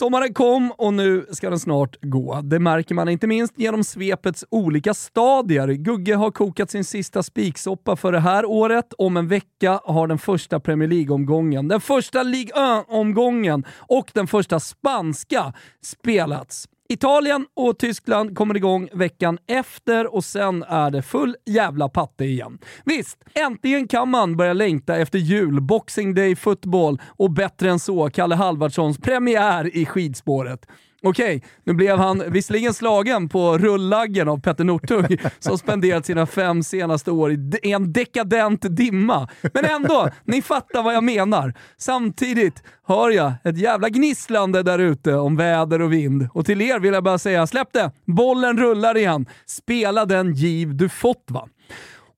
Sommaren kom och nu ska den snart gå. Det märker man inte minst genom svepets olika stadier. Gugge har kokat sin sista spiksoppa för det här året. Om en vecka har den första Premier League-omgången, den första Ligue 1-omgången och den första spanska spelats. Italien och Tyskland kommer igång veckan efter och sen är det full jävla patte igen. Visst, äntligen kan man börja längta efter jul, Boxing Day Football och bättre än så, Kalle Halvardssons premiär i skidspåret. Okej, nu blev han visserligen slagen på rullaggen av Petter Northug som spenderat sina fem senaste år i en dekadent dimma. Men ändå, ni fattar vad jag menar. Samtidigt hör jag ett jävla gnisslande där ute om väder och vind. Och till er vill jag bara säga, släpp det! Bollen rullar igen. Spela den giv du fått va.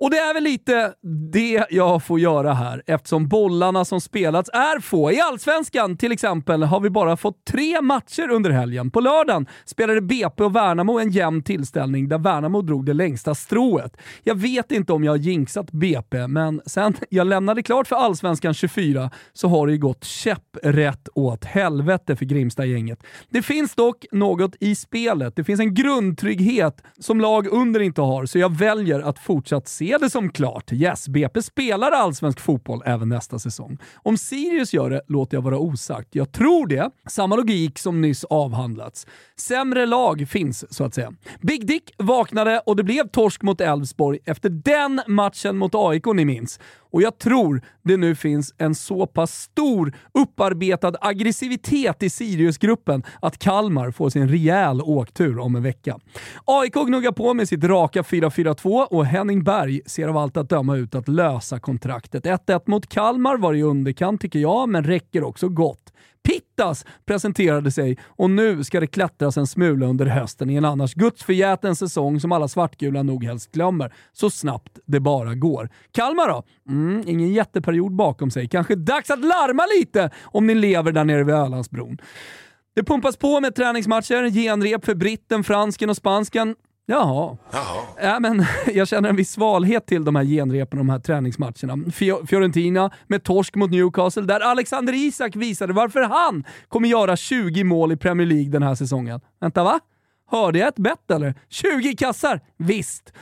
Och det är väl lite det jag får göra här eftersom bollarna som spelats är få. I Allsvenskan till exempel har vi bara fått tre matcher under helgen. På lördagen spelade BP och Värnamo en jämn tillställning där Värnamo drog det längsta strået. Jag vet inte om jag har jinxat BP, men sen jag lämnade klart för Allsvenskan 24 så har det ju gått käpprätt åt helvete för Grimsta-gänget. Det finns dock något i spelet. Det finns en grundtrygghet som lag under inte har, så jag väljer att fortsatt se det som klart. Yes, BP spelar allsvensk fotboll även nästa säsong. Om Sirius gör det låter jag vara osagt. Jag tror det. Samma logik som nyss avhandlats. Sämre lag finns, så att säga. Big Dick vaknade och det blev torsk mot Elfsborg efter den matchen mot AIK ni minns. Och jag tror det nu finns en så pass stor upparbetad aggressivitet i Siriusgruppen att Kalmar får sin rejäl åktur om en vecka. AIK gnuggar på med sitt raka 4-4-2 och Henning Berg ser av allt att döma ut att lösa kontraktet. 1-1 mot Kalmar var i underkant tycker jag, men räcker också gott. Pittas presenterade sig och nu ska det klättras en smula under hösten i en annars gudsförgäten säsong som alla svartgula nog helst glömmer, så snabbt det bara går. Kalmar då? Mm, ingen jätteperiod bakom sig. Kanske dags att larma lite om ni lever där nere vid Ölandsbron. Det pumpas på med träningsmatcher, genrep för britten, fransken och spansken. Jaha. Ja, men jag känner en viss svalhet till de här genrepen och de här träningsmatcherna. Fio- Fiorentina med torsk mot Newcastle, där Alexander Isak visade varför han kommer göra 20 mål i Premier League den här säsongen. Vänta, va? Hörde jag ett bett eller? 20 kassar? Visst.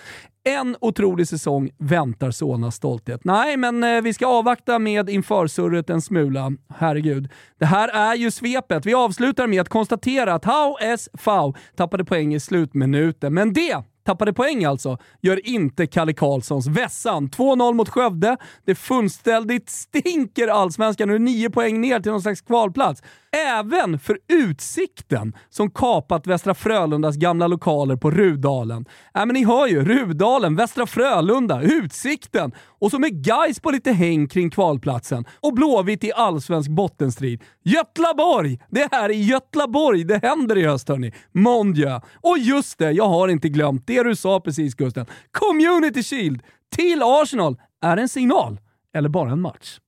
En otrolig säsong väntar Solnas stolthet. Nej, men eh, vi ska avvakta med införsurret en smula. Herregud. Det här är ju svepet. Vi avslutar med att konstatera att HSV tappade poäng i slutminuten, men det tappade poäng alltså, gör inte Kalle Karlssons vässan. 2-0 mot Skövde. Det fullständigt stinker allsvenskan. Nu är nio poäng ner till någon slags kvalplats. Även för Utsikten som kapat Västra Frölundas gamla lokaler på Rudalen. Äh, men ni hör ju, Rudalen, Västra Frölunda, Utsikten och så med Gais på lite häng kring kvalplatsen och Blåvitt i allsvensk bottenstrid. Götlaborg! Det är här i Götlaborg det händer i höst hörni. Mon Dieu. Och just det, jag har inte glömt det du sa precis Gusten. Community Shield till Arsenal är en signal eller bara en match.